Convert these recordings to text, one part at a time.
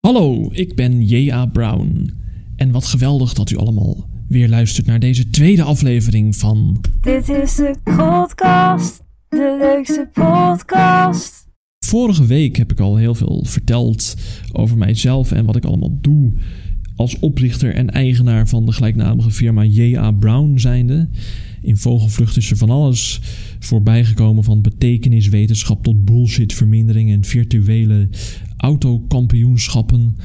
Hallo, ik ben J.A. Brown. En wat geweldig dat u allemaal weer luistert naar deze tweede aflevering van. Dit is de podcast, de leukste podcast. Vorige week heb ik al heel veel verteld over mijzelf en wat ik allemaal doe als oprichter en eigenaar van de gelijknamige firma J.A. Brown zijnde. In Vogelvlucht is er van alles voorbijgekomen van betekeniswetenschap tot bullshitvermindering en virtuele autokampioenschappen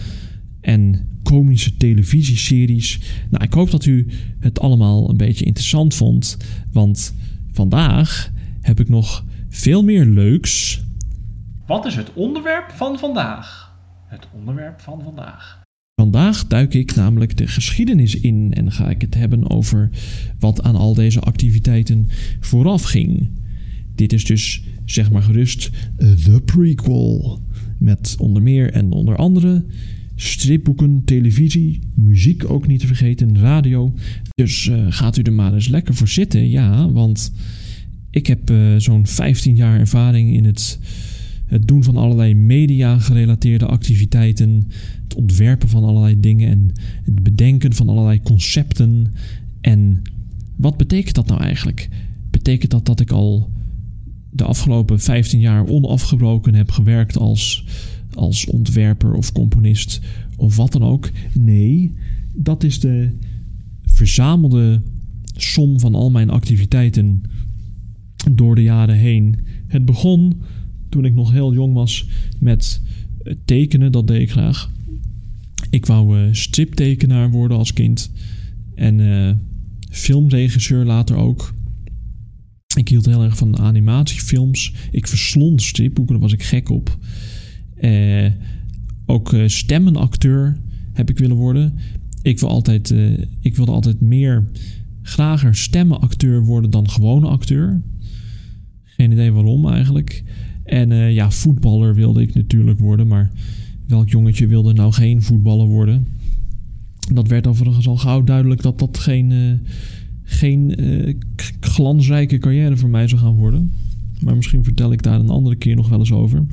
en komische televisieseries. Nou, ik hoop dat u het allemaal een beetje interessant vond, want vandaag heb ik nog veel meer leuks. Wat is het onderwerp van vandaag? Het onderwerp van vandaag. Vandaag duik ik namelijk de geschiedenis in en ga ik het hebben over wat aan al deze activiteiten vooraf ging. Dit is dus, zeg maar gerust, The Prequel. Met onder meer en onder andere stripboeken, televisie, muziek ook niet te vergeten, radio. Dus uh, gaat u er maar eens lekker voor zitten, ja, want ik heb uh, zo'n 15 jaar ervaring in het, het doen van allerlei media-gerelateerde activiteiten, het ontwerpen van allerlei dingen en het bedenken van allerlei concepten. En wat betekent dat nou eigenlijk? Betekent dat dat ik al de afgelopen 15 jaar onafgebroken heb gewerkt als, als ontwerper of componist of wat dan ook. Nee, dat is de verzamelde som van al mijn activiteiten door de jaren heen. Het begon toen ik nog heel jong was met tekenen, dat deed ik graag. Ik wou uh, striptekenaar worden als kind en uh, filmregisseur later ook. Ik hield heel erg van animatiefilms. Ik verslond stripboeken, daar was ik gek op. Uh, ook uh, stemmenacteur heb ik willen worden. Ik, wil altijd, uh, ik wilde altijd meer grager stemmenacteur worden dan gewone acteur. Geen idee waarom eigenlijk. En ja, voetballer wilde ik natuurlijk worden. Maar welk jongetje wilde nou geen voetballer worden? Dat werd overigens al gauw duidelijk dat dat geen geen uh, glansrijke carrière voor mij zou gaan worden. Maar misschien vertel ik daar een andere keer nog wel eens over.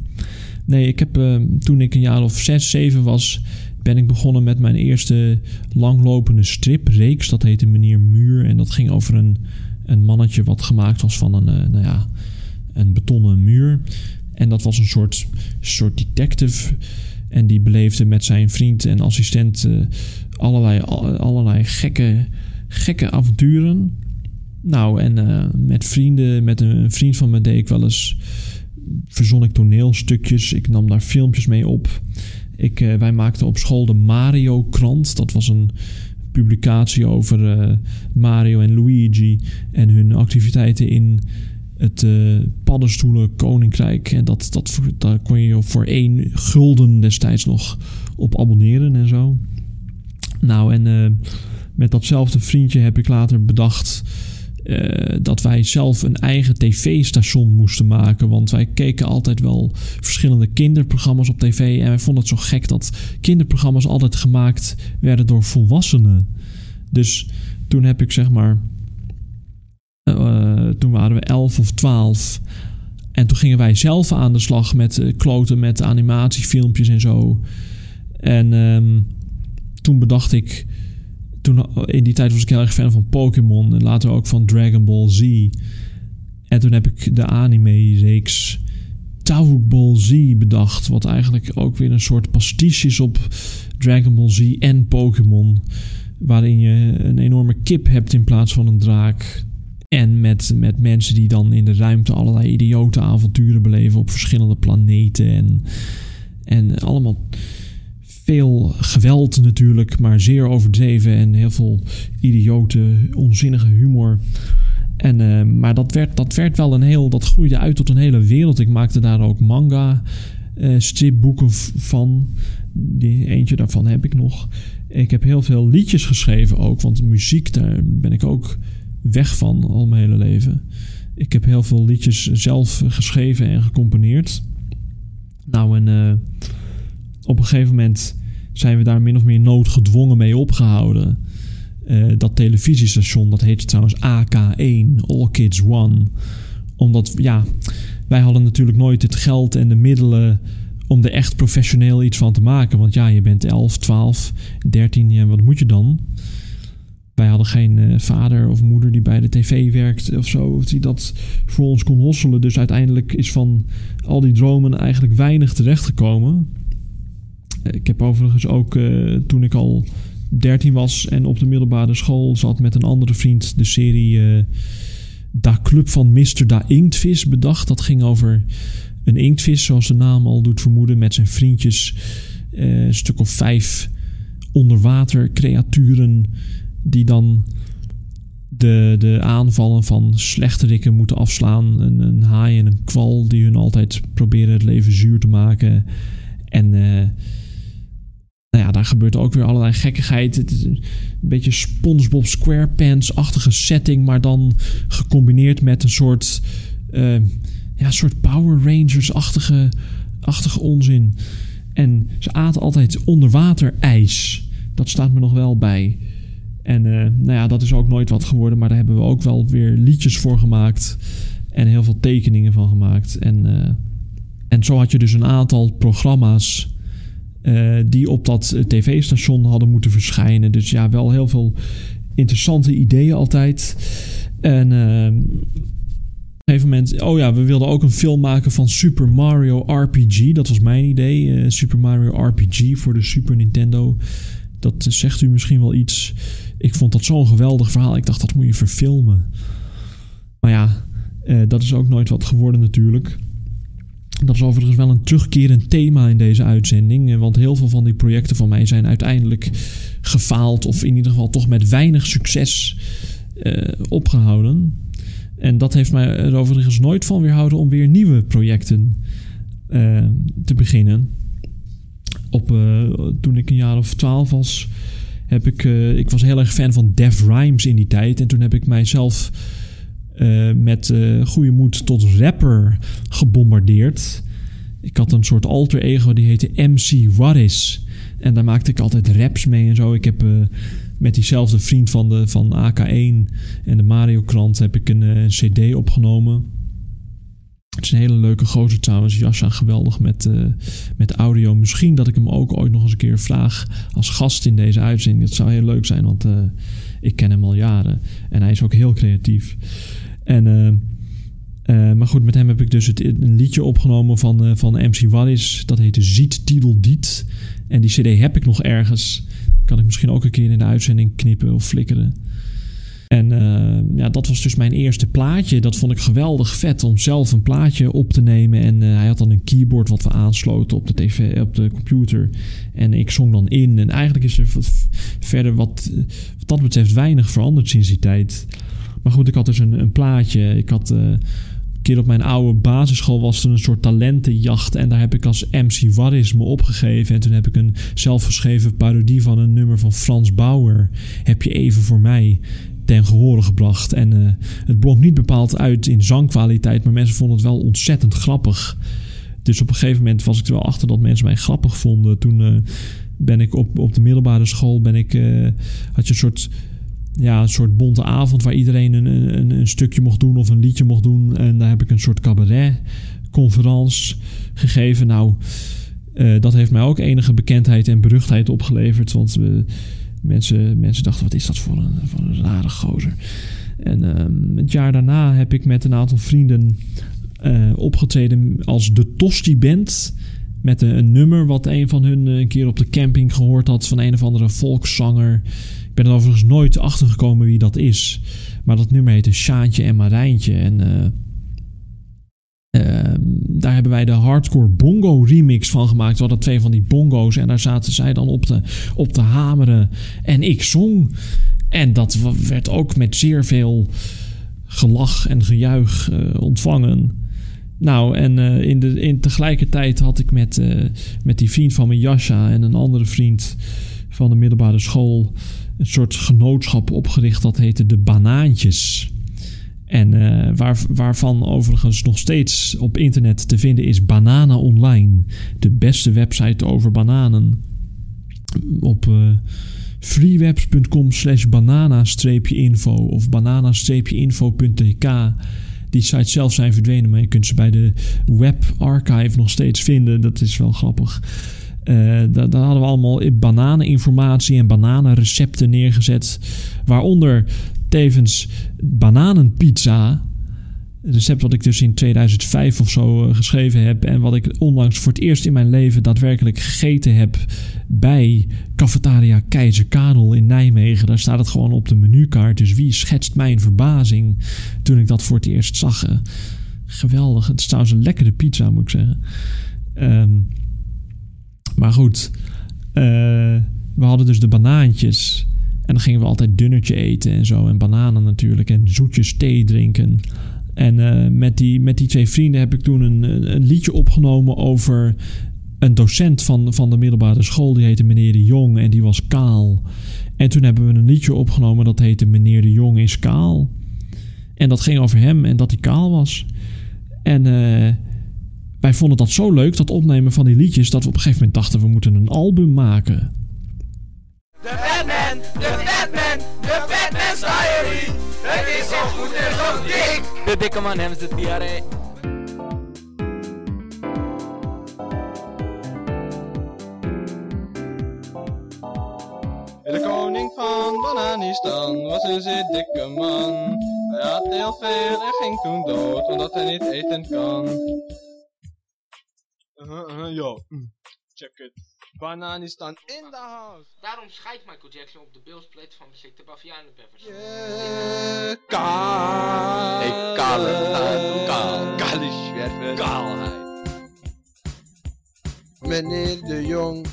Nee, ik heb uh, toen ik een jaar of zes, zeven was, ben ik begonnen met mijn eerste langlopende stripreeks. Dat heette Meneer Muur. En dat ging over een, een mannetje wat gemaakt was van een, uh, nou ja, een betonnen muur. En dat was een soort, soort detective. En die beleefde met zijn vriend en assistent allerlei, allerlei gekke gekke avonturen. Nou, en uh, met vrienden, met een vriend van me deed ik wel eens. Verzon ik toneelstukjes. Ik nam daar filmpjes mee op. Ik, uh, wij maakten op school de Mario Krant. Dat was een publicatie over uh, Mario en Luigi en hun activiteiten in het paddenstoelen koninkrijk. En dat, dat, daar kon je voor één gulden destijds nog op abonneren en zo. Nou, en met datzelfde vriendje heb ik later bedacht uh, dat wij zelf een eigen tv-station moesten maken. Want wij keken altijd wel verschillende kinderprogramma's op tv. En wij vonden het zo gek dat kinderprogramma's altijd gemaakt werden door volwassenen. Dus toen heb ik zeg maar. Uh, toen waren we 11 of 12. En toen gingen wij zelf aan de slag met kloten met animatiefilmpjes en zo. En um, toen bedacht ik toen, in die tijd was ik heel erg fan van Pokémon en later ook van Dragon Ball Z. En toen heb ik de anime-reeks Tau Ball Z bedacht. Wat eigenlijk ook weer een soort pastiche is op Dragon Ball Z en Pokémon. Waarin je een enorme kip hebt in plaats van een draak. En met, met mensen die dan in de ruimte allerlei idiote avonturen beleven op verschillende planeten. En, en allemaal veel geweld natuurlijk, maar zeer overdreven en heel veel idiote, onzinnige humor. En, uh, maar dat werd, dat werd wel een heel, dat groeide uit tot een hele wereld. Ik maakte daar ook manga uh, stripboeken van. Die, eentje daarvan heb ik nog. Ik heb heel veel liedjes geschreven ook, want muziek, daar ben ik ook weg van al mijn hele leven. Ik heb heel veel liedjes zelf geschreven en gecomponeerd. Nou, en uh, op een gegeven moment zijn we daar min of meer noodgedwongen mee opgehouden. Uh, dat televisiestation, dat heette trouwens AK1, All Kids One. Omdat, ja, wij hadden natuurlijk nooit het geld en de middelen om er echt professioneel iets van te maken. Want ja, je bent 11, 12, 13, ja, wat moet je dan? Wij hadden geen uh, vader of moeder die bij de tv werkt of zo, of die dat voor ons kon hosselen. Dus uiteindelijk is van al die dromen eigenlijk weinig terechtgekomen. Ik heb overigens ook uh, toen ik al 13 was en op de middelbare school zat met een andere vriend de serie uh, Da Club van Mr. Da Inktvis bedacht. Dat ging over een inktvis, zoals de naam al doet vermoeden, met zijn vriendjes. Een stuk of vijf onderwater creaturen die dan de, de aanvallen van slechterikken moeten afslaan. Een, een haai en een kwal die hun altijd proberen het leven zuur te maken. En nou ja, daar gebeurt ook weer allerlei gekkigheid. Het is een beetje SpongeBob SquarePants-achtige setting, maar dan gecombineerd met een soort, uh, ja, soort Power Rangers-achtige achtige onzin. En ze aten altijd onderwater ijs. Dat staat me nog wel bij. En uh, nou ja, dat is ook nooit wat geworden, maar daar hebben we ook wel weer liedjes voor gemaakt. En heel veel tekeningen van gemaakt. En, uh, en zo had je dus een aantal programma's uh, die op dat tv-station hadden moeten verschijnen. Dus ja, wel heel veel interessante ideeën altijd. En op een gegeven moment, oh ja, we wilden ook een film maken van Super Mario RPG. Dat was mijn idee. Super Mario RPG voor de Super Nintendo. Dat zegt u misschien wel iets. Ik vond dat zo'n geweldig verhaal. Ik dacht, dat moet je verfilmen. Maar ja, dat is ook nooit wat geworden natuurlijk. Dat is overigens wel een terugkerend thema in deze uitzending. Want heel veel van die projecten van mij zijn uiteindelijk gefaald. Of in ieder geval toch met weinig succes uh, opgehouden. En dat heeft mij er overigens nooit van weerhouden om weer nieuwe projecten uh, te beginnen. Op, toen ik een jaar of twaalf was, heb ik, ik was heel erg fan van Def Rhymes in die tijd. En toen heb ik mijzelf uh, met uh, goede moed tot rapper gebombardeerd. Ik had een soort alter ego die heette MC Warris. En daar maakte ik altijd raps mee en zo. Ik heb met diezelfde vriend van, de, van AK1 en de Mario krant heb ik een, cd opgenomen. Het is een hele leuke gozer trouwens. Jascha, geweldig met, met audio. Misschien dat ik hem ook ooit nog eens een keer vraag als gast in deze uitzending. Dat zou heel leuk zijn, want ik ken hem al jaren. En hij is ook heel creatief. En, uh, maar goed, met hem heb ik dus het, een liedje opgenomen van, van MC Wallis. Dat heette Ziet Tiedel Diet. En die cd heb ik nog ergens. Kan ik misschien ook een keer in de uitzending knippen of flikkeren. En uh, ja, dat was dus mijn eerste plaatje. Dat vond ik geweldig vet om zelf een plaatje op te nemen. En hij had dan een keyboard wat we aansloten op de, TV, op de computer. En ik zong dan in. En eigenlijk is er verder wat dat betreft weinig veranderd sinds die tijd. Maar goed, ik had dus een, een plaatje. Ik had. Uh, een keer op mijn oude basisschool was er een soort talentenjacht. En daar heb ik als MC Warris me opgegeven. En toen heb ik een zelfgeschreven parodie van een nummer van Frans Bauer. Heb je even voor mij ten gehore gebracht. En uh, het blonk niet bepaald uit in zangkwaliteit, maar mensen vonden het wel ontzettend grappig. Dus op een gegeven moment was ik er wel achter dat mensen mij grappig vonden. Toen uh, ben ik op, op de middelbare school, ben ik, had je een soort, ja, een soort bonte avond waar iedereen een, een, een stukje mocht doen of een liedje mocht doen. En daar heb ik een soort cabaret-conferentie gegeven. Nou, dat heeft mij ook enige bekendheid en beruchtheid opgeleverd. Want we Mensen, mensen dachten, wat is dat voor een, voor een rare gozer. En um, het jaar daarna heb ik met een aantal vrienden uh, opgetreden als de Tosti Band. Met een, nummer wat een van hun een keer op de camping gehoord had van een of andere volkszanger. Ben er overigens nooit achter gekomen wie dat is. Maar dat nummer heette Sjaantje en Marijntje. En uh, uh, daar hebben wij de hardcore bongo remix van gemaakt. We hadden twee van die bongo's en daar zaten zij dan op te, op te hameren. En ik zong. En dat werd ook met zeer veel gelach en gejuich uh, ontvangen. Nou, en uh, in, de, in tegelijkertijd had ik met, met die vriend van mijn Jascha en een andere vriend van de middelbare school een soort genootschap opgericht dat heette de Banaantjes. En uh, waar, waarvan overigens nog steeds op internet te vinden is Banana Online. De beste website over bananen. Op uh, freewebs.com slash banana-info of banana-info.tk. Die sites zelf zijn verdwenen, maar je kunt ze bij de Web Archive nog steeds vinden. Dat is wel grappig. Uh, daar, daar, hadden we allemaal bananeninformatie en bananenrecepten neergezet. Waaronder tevens bananenpizza. Een recept wat ik dus in 2005 of zo uh, geschreven heb. En wat ik onlangs voor het eerst in mijn leven daadwerkelijk gegeten heb bij Cafetaria Keizer Karel in Nijmegen. Daar staat het gewoon op de menukaart. Dus wie schetst mijn verbazing toen ik dat voor het eerst zag? Uh, geweldig. Het is trouwens een lekkere pizza, moet ik zeggen. Um, maar goed, uh, we hadden dus de banaantjes. En dan gingen we altijd dunnertje eten en zo. En bananen natuurlijk. En zoetjes thee drinken. En uh, met, die, met die twee vrienden heb ik toen een, een liedje opgenomen over een docent van, van de middelbare school. Die heette meneer de Jong en die was kaal. En toen hebben we een liedje opgenomen dat heette Meneer de Jong is kaal. En dat ging over hem en dat hij kaal was. En uh, wij vonden dat zo leuk, dat opnemen van die liedjes, dat we op een gegeven moment dachten we moeten een album maken. De Batman, de Batman, de Batman's Diary. Het is zo goed en zo dik. De dikke man hebben ze diarree. De koning van Bananistan was een zeer dikke man. Hij had heel veel en ging toen dood, omdat hij niet eten kan. Uh -huh, yo, check it. Bananistan in the house. Daarom scheidt Michael Jackson op de bilsplit van de Bavianenbeffers. Yeah, kaal. Ik kale taal, kaal. Kale zwerver. Kaalheid. Meneer de Jong.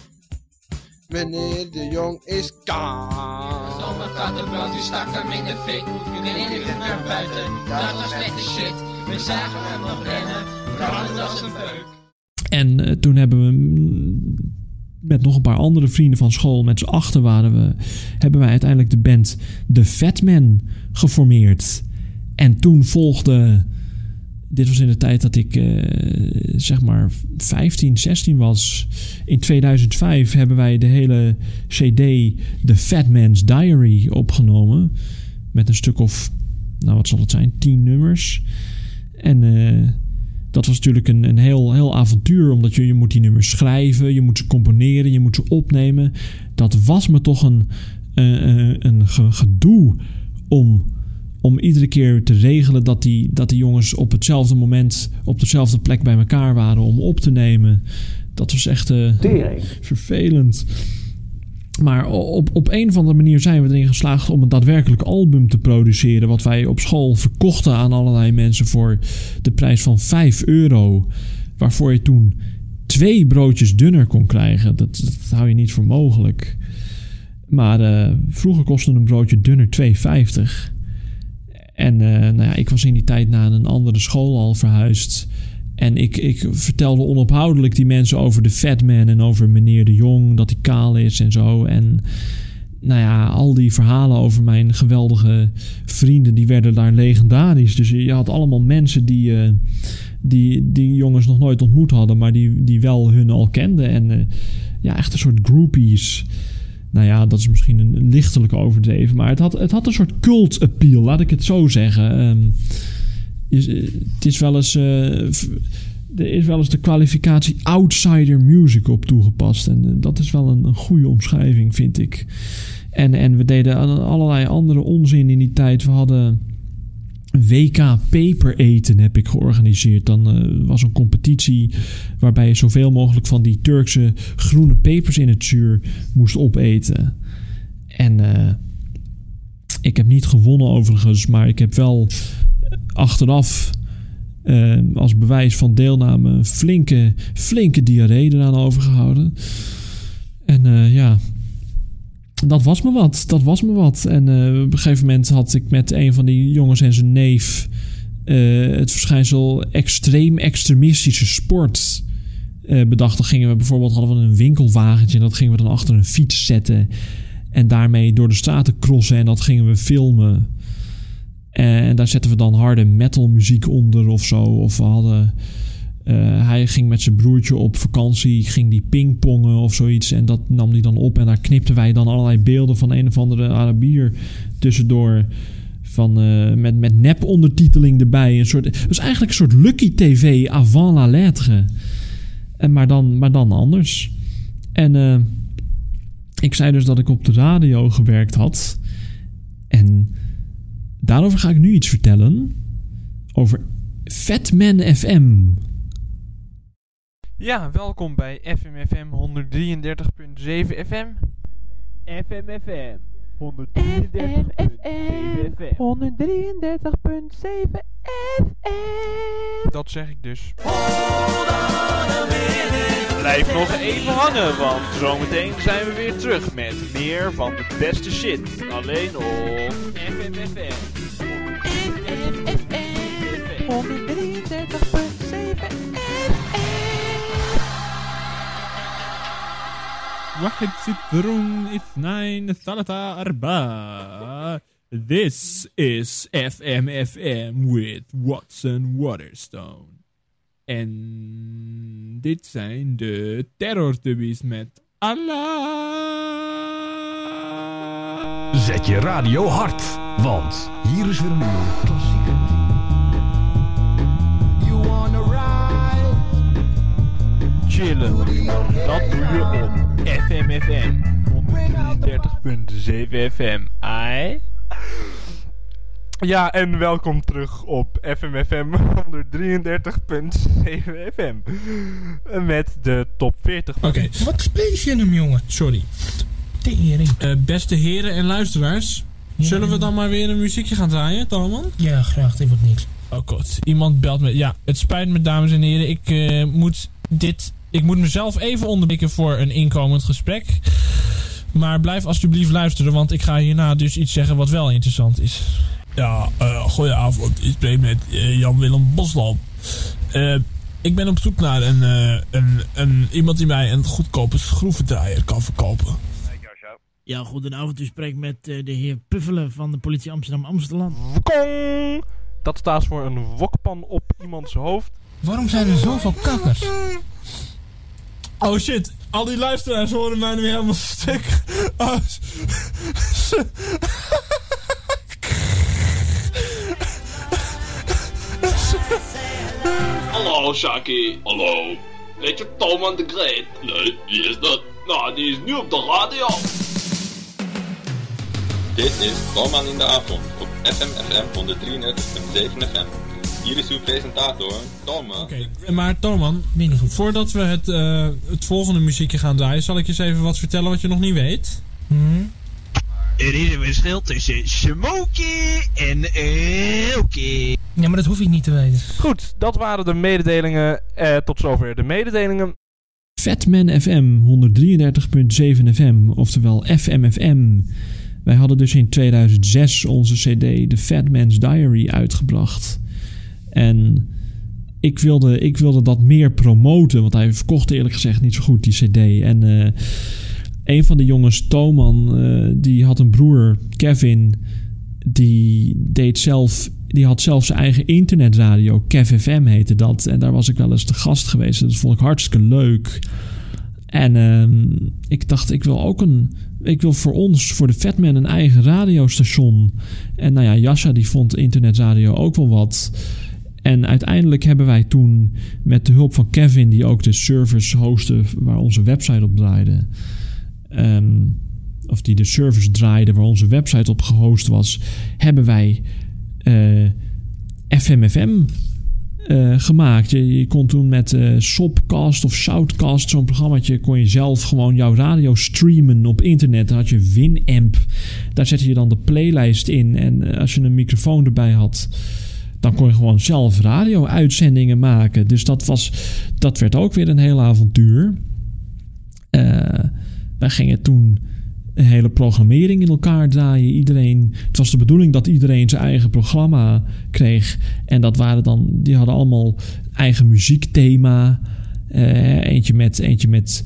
Meneer de Jong is kaal. Stomme kattenbrood, die stak hem in de fik. Meneer liep naar buiten, dat was slechte shit. We zagen hem nog rennen, brandend als een beuk. En uh, toen hebben we met nog een paar andere vrienden van school, met z'n achter waren we, hebben wij uiteindelijk de band The Fat Men geformeerd. En toen volgde, dit was in de tijd dat ik uh, zeg maar 15, 16 was. In 2005 hebben wij de hele CD The Fat Man's Diary opgenomen. Met een stuk of, nou wat zal het zijn, 10 nummers. En uh, dat was natuurlijk een, een heel, heel avontuur, omdat je, je moet die nummers schrijven, je moet ze componeren, je moet ze opnemen. Dat was me toch een, een, een gedoe om, om iedere keer te regelen dat die, dat die jongens op hetzelfde moment, op dezelfde plek bij elkaar waren om op te nemen. Dat was echt uh, vervelend. Maar op, op een of andere manier zijn we erin geslaagd om een daadwerkelijk album te produceren. Wat wij op school verkochten aan allerlei mensen voor de prijs van 5 euro. Waarvoor je toen twee broodjes dunner kon krijgen. Dat, dat hou je niet voor mogelijk. Maar uh, vroeger kostte een broodje dunner 2,50. En uh, nou ja, ik was in die tijd naar een andere school al verhuisd. En ik, ik vertelde onophoudelijk die mensen over de Fat Man en over meneer de Jong, dat hij kaal is en zo. En nou ja, al die verhalen over mijn geweldige vrienden, die werden daar legendarisch. Dus je had allemaal mensen die, uh, die, die jongens nog nooit ontmoet hadden, maar die, die wel hun al kenden. En uh, ja, echt een soort groupies. Nou ja, dat is misschien een lichtelijk overdreven, maar het had, het had een soort cult appeal, laat ik het zo zeggen. Um, het is wel eens. Uh, er is wel eens de kwalificatie outsider music op toegepast. En uh, dat is wel een, goede omschrijving, vind ik. En, en we deden allerlei andere onzin in die tijd. We hadden WK Paper eten heb ik georganiseerd. Dan was een competitie waarbij je zoveel mogelijk van die Turkse groene pepers in het zuur moest opeten. En ik heb niet gewonnen overigens, maar ik heb wel achteraf uh, als bewijs van deelname flinke, flinke diarree eraan overgehouden. En uh, ja, dat was me wat. Dat was me wat. En uh, op een gegeven moment had ik met een van die jongens en zijn neef het verschijnsel extreem extremistische sport bedacht. Dan gingen we bijvoorbeeld hadden we een winkelwagentje en dat gingen we dan achter een fiets zetten. En daarmee door de straten crossen en dat gingen we filmen. En daar zetten we dan harde metal muziek onder of zo. Of we hadden. Uh, hij ging met zijn broertje op vakantie, ging die pingpongen of zoiets. En dat nam hij dan op. En daar knipten wij dan allerlei beelden van een of andere Arabier tussendoor. Van, eh, met, met nep-ondertiteling erbij. Een soort, het was eigenlijk een soort Lucky TV avant la lettre. En maar, dan, maar dan anders. En eh, ik zei dus dat ik op de radio gewerkt had. En daarover ga ik nu iets vertellen. Over Fatman FM. Ja, welkom bij FMFM 133.7 FM. FMFM 133.7 FM. 133.7 FM. Dat zeg ik dus. Blijf nog even hangen, want zometeen zijn we weer terug met meer van de beste shit. Alleen op FMFM. 133.7 واحد سترون اثنين ثلاثة أربعة This is FMFM with Watson Waterstone. En dit zijn de terrortubbies met Allah. Zet je radio hard, want hier is weer een nieuwe klassieker. Chillen. Dat doe je op FMFM 133.7 FM. Ai. Ja, en welkom terug op FMFM 133.7 FM. Met de top 40. Oké, Wat speel je hem, jongen? sorry. Tering. Eh, beste heren en luisteraars, zullen we dan maar weer een muziekje gaan draaien, Talman? Ja, graag. Dit wordt niks. Oh god, iemand belt me. Ja, het spijt me, dames en heren. Ik eh, moet dit. Ik moet mezelf even onderbreken voor een inkomend gesprek. Maar blijf alsjeblieft luisteren, want ik ga hierna dus iets zeggen wat wel interessant is. Ja, uh, goedenavond. Ik spreek met eh, Jan-Willem Bosland. Eh, ik ben op zoek naar een, eh, een, een, iemand die mij een goedkope schroevendraaier kan verkopen. Ja, goedenavond. U spreekt met de heer Puffelen van de politie Amsterdam-Amsterdam. Wokong! Dat staat voor een wokpan op iemands hoofd. Waarom zijn er zoveel kakkers? Oh shit, al die luisteraars horen mij nu helemaal stuk. Oh, Hallo Shaki, hallo. Weet je Thomas de Great? Nee, wie is dat? Nou, die is nu op de radio. Dit is Tolman in de avond op FMFM 133.7 FM. Hier is uw presentator, Tolman. Oké, maar Torman, voordat we het, eh, het volgende muziekje gaan draaien, zal ik je eens even wat vertellen wat je nog niet weet. Hm? Er is een verschil tussen Smokey en Elkie. Ja, maar dat hoef ik niet te weten. Goed, dat waren de mededelingen. Eh, tot zover de mededelingen. Fatman FM 133.7 FM, oftewel FMFM. Wij hadden dus in 2006 onze CD The Fat Man's Diary uitgebracht. En ik wilde, ik wilde dat meer promoten, want hij verkocht eerlijk gezegd niet zo goed die CD. En eh, een van de jongens, Toman, eh, die had een broer, Kevin, die deed zelf. Die had zelf zijn eigen internetradio. Kev FM heette dat. En daar was ik wel eens te gast geweest. Dat vond ik hartstikke leuk. En ehm, ik dacht, ik wil ook een. Ik wil voor ons, voor de Fatman, een eigen radiostation. En nou ja, Jascha die vond internetradio ook wel wat. En uiteindelijk hebben wij toen met de hulp van Kevin, die ook de service hostte waar onze website op draaide. ehm, of die de service draaide waar onze website op gehost was, hebben wij eh, FMFM eh, gemaakt. Je, kon toen met eh Sopcast of Shoutcast, zo'n programmaatje, kon je zelf gewoon jouw radio streamen op internet. Dan had je Winamp. Daar zette je dan de playlist in. En als je een microfoon erbij had, dan kon je gewoon zelf radio-uitzendingen maken. Dus dat, was, dat werd ook weer een heel avontuur. Eh, wij gingen toen een hele programmering in elkaar draaien. Iedereen, het was de bedoeling dat iedereen zijn eigen programma kreeg. En dat waren dan, die hadden allemaal eigen muziekthema. Eh, eentje met, eentje met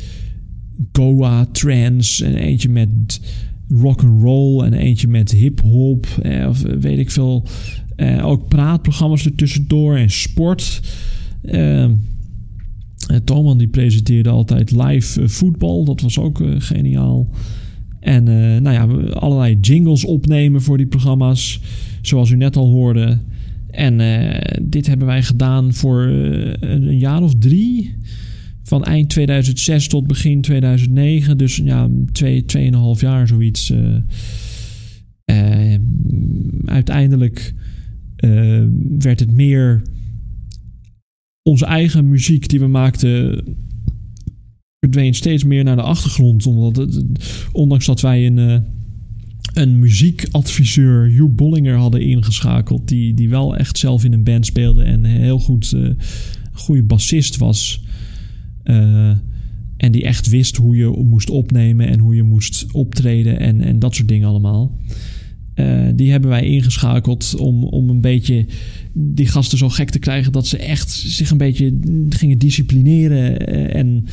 Goa trance en eentje met rock and roll en eentje met hip hop eh, of weet ik veel. Eh, ook praatprogramma's ertussendoor en sport. Eh, Toman die presenteerde altijd live eh, voetbal. Dat was ook geniaal. En nou ja, allerlei jingles opnemen voor die programma's. zoals u net al hoorde. En dit hebben wij gedaan voor een, jaar of drie. Van eind 2006 tot begin 2009. Dus ja, twee, tweeënhalf jaar zoiets. Eh, uiteindelijk eh, werd het meer onze eigen muziek die we maakten verdween steeds meer naar de achtergrond. Omdat ondanks dat wij een, eh, een muziekadviseur, Hugh Bollinger, hadden ingeschakeld. Die, die wel echt zelf in een band speelde en heel goed eh, goede bassist was. En die echt wist hoe je moest opnemen en hoe je moest optreden en, en dat soort dingen allemaal. Eh, die hebben wij ingeschakeld om, om een beetje die gasten zo gek te krijgen dat ze echt zich een beetje gingen disciplineren eh, en,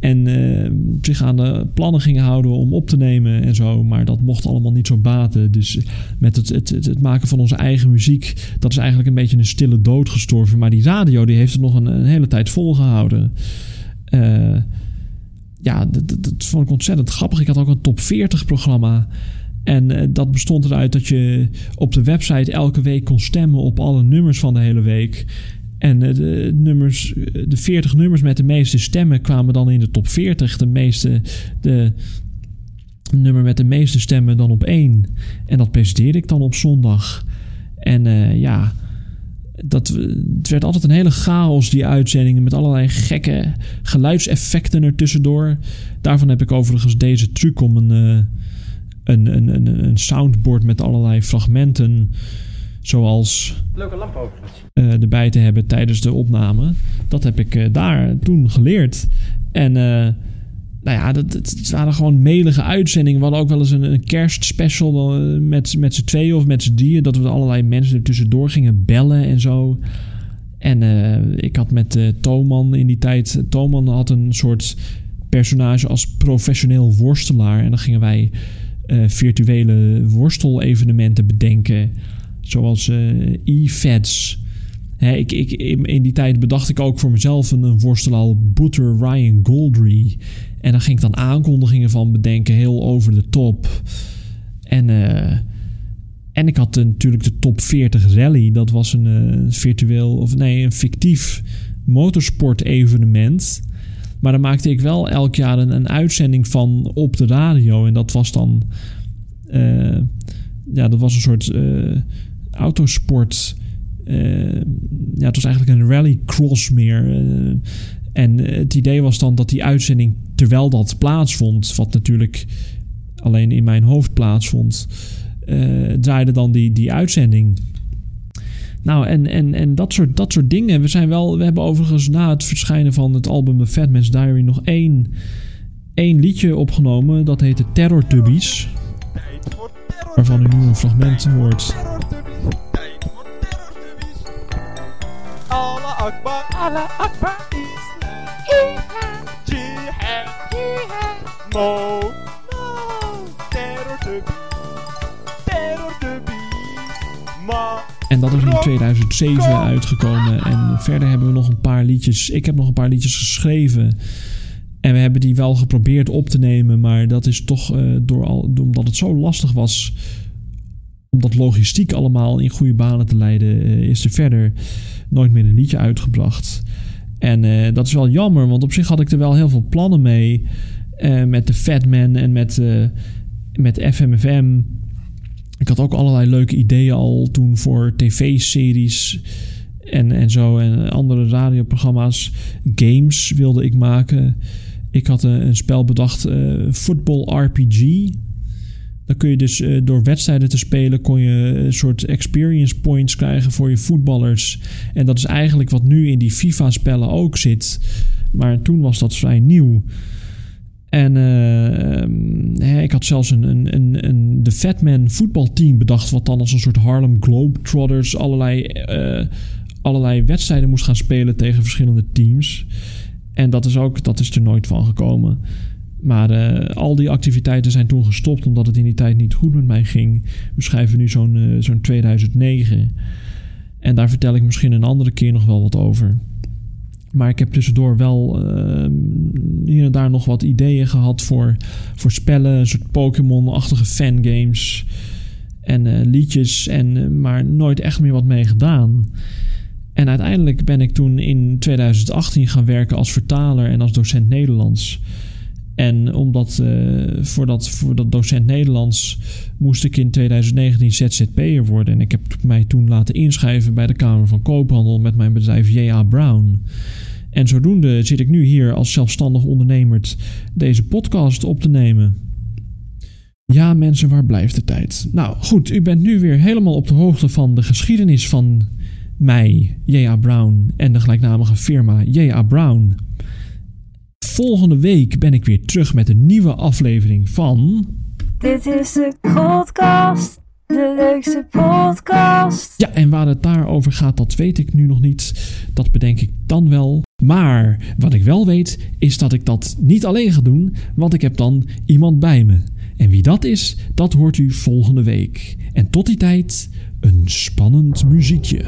en eh, zich aan de plannen gingen houden om op te nemen en zo. Maar dat mocht allemaal niet zo baten. Dus met het, het, het, maken van onze eigen muziek, dat is eigenlijk een beetje een stille dood gestorven. Maar die radio die heeft het nog een, hele tijd volgehouden. Eh, ja, dat, dat, dat vond ik ontzettend grappig. Ik had ook een top 40 programma. En eh, dat bestond eruit dat je op de website elke week kon stemmen op alle nummers van de hele week. En eh, de, nummers, de 40 nummers met de meeste stemmen kwamen dan in de top 40. De meeste, de nummer met de meeste stemmen dan op één. En dat presenteerde ik dan op zondag. En eh, ja, dat, het werd altijd een hele chaos, die uitzendingen. Met allerlei gekke geluidseffecten ertussendoor. Daarvan heb ik overigens deze truc om een, eh, een, een, een, een soundboard met allerlei fragmenten. Zoals Leuke lamp eh, erbij te hebben tijdens de opname. Dat heb ik eh, daar toen geleerd. En eh, nou ja, dat, het waren gewoon melige uitzendingen. We hadden ook wel eens een, een kerstspecial met, met z'n tweeën of met z'n drieën. Dat we allerlei mensen er tussendoor gingen bellen en zo. En ik had met eh Toman in die tijd... Toman had een soort personage als professioneel worstelaar. En dan gingen wij eh, virtuele worstelevenementen bedenken. Zoals e-feds. Hè, ik, ik, in, die tijd bedacht ik ook voor mezelf een, worstelaar Booter Ryan Goldry. En daar ging ik dan aankondigingen van bedenken, heel over de top. En, eh, en ik had natuurlijk de top 40 rally. Dat was een virtueel, of nee, een fictief motorsport evenement. Maar daar maakte ik wel elk jaar een, een uitzending van op de radio. En dat was dan. eh, ja, dat was een soort eh, autosport. eh, ja, het was eigenlijk een rallycross meer. en het idee was dan dat die uitzending, terwijl dat plaatsvond, wat natuurlijk alleen in mijn hoofd plaatsvond, draaide dan die, die uitzending. Nou, en, en, en dat, soort, dat soort dingen. We, zijn wel, we hebben overigens na het verschijnen van het album The Fat Man's Diary nog één, één liedje opgenomen. Dat heette Terror Tubbies. Waarvan u nu een fragment hoort. Allah Akbar. Allah Akbar. Jihad. Jihad. En dat is in 2007 uitgekomen. En verder hebben we nog een paar liedjes. Ik heb nog een paar liedjes geschreven. En we hebben die wel geprobeerd op te nemen. Maar dat is toch eh, door al, omdat het zo lastig was. Om dat logistiek allemaal in goede banen te leiden. eh, is er verder nooit meer een liedje uitgebracht. En eh, dat is wel jammer. Want op zich had ik er wel heel veel plannen mee. met de Fatman en met, met FMFM. Ik had ook allerlei leuke ideeën al toen voor tv-series en, en zo. En andere radioprogramma's. Games wilde ik maken. Ik had een, een spel bedacht, eh Football RPG. Dan kun je dus eh, door wedstrijden te spelen... kon je een soort experience points krijgen voor je voetballers. En dat is eigenlijk wat nu in die FIFA-spellen ook zit. Maar toen was dat vrij nieuw. En eh, ehm, ik had zelfs een, een, een, een Fatman voetbalteam bedacht... wat dan als een soort Harlem Globetrotters... allerlei, eh, allerlei wedstrijden moest gaan spelen tegen verschillende teams. En dat is, ook, dat is er nooit van gekomen. Maar eh, al die activiteiten zijn toen gestopt... omdat het in die tijd niet goed met mij ging. We schrijven nu zo'n eh, zo'n 2009. En daar vertel ik misschien een andere keer nog wel wat over... Maar ik heb tussendoor wel ehm, hier en daar nog wat ideeën gehad voor, voor spellen, een soort Pokémon-achtige fangames. en eh, liedjes, en, eh, maar nooit echt meer wat mee gedaan. En uiteindelijk ben ik toen in 2018 gaan werken als vertaler en als docent Nederlands. En omdat eh, voor, dat, voor dat docent Nederlands moest ik in 2019 ZZP'er worden. En ik heb mij toen laten inschrijven bij de Kamer van Koophandel met mijn bedrijf J.A. Brown. En zodoende zit ik nu hier als zelfstandig ondernemer deze podcast op te nemen. Ja, mensen, waar blijft de tijd? Nou goed, u bent nu weer helemaal op de hoogte van de geschiedenis van mij, J.A. Brown, en de gelijknamige firma J.A. Brown. Volgende week ben ik weer terug met een nieuwe aflevering van. Dit is de podcast, de leukste podcast. Ja, en waar het daarover gaat, dat weet ik nu nog niet. Dat bedenk ik dan wel. Maar wat ik wel weet, is dat ik dat niet alleen ga doen, want ik heb dan iemand bij me. En wie dat is, dat hoort u volgende week. En tot die tijd, een spannend muziekje.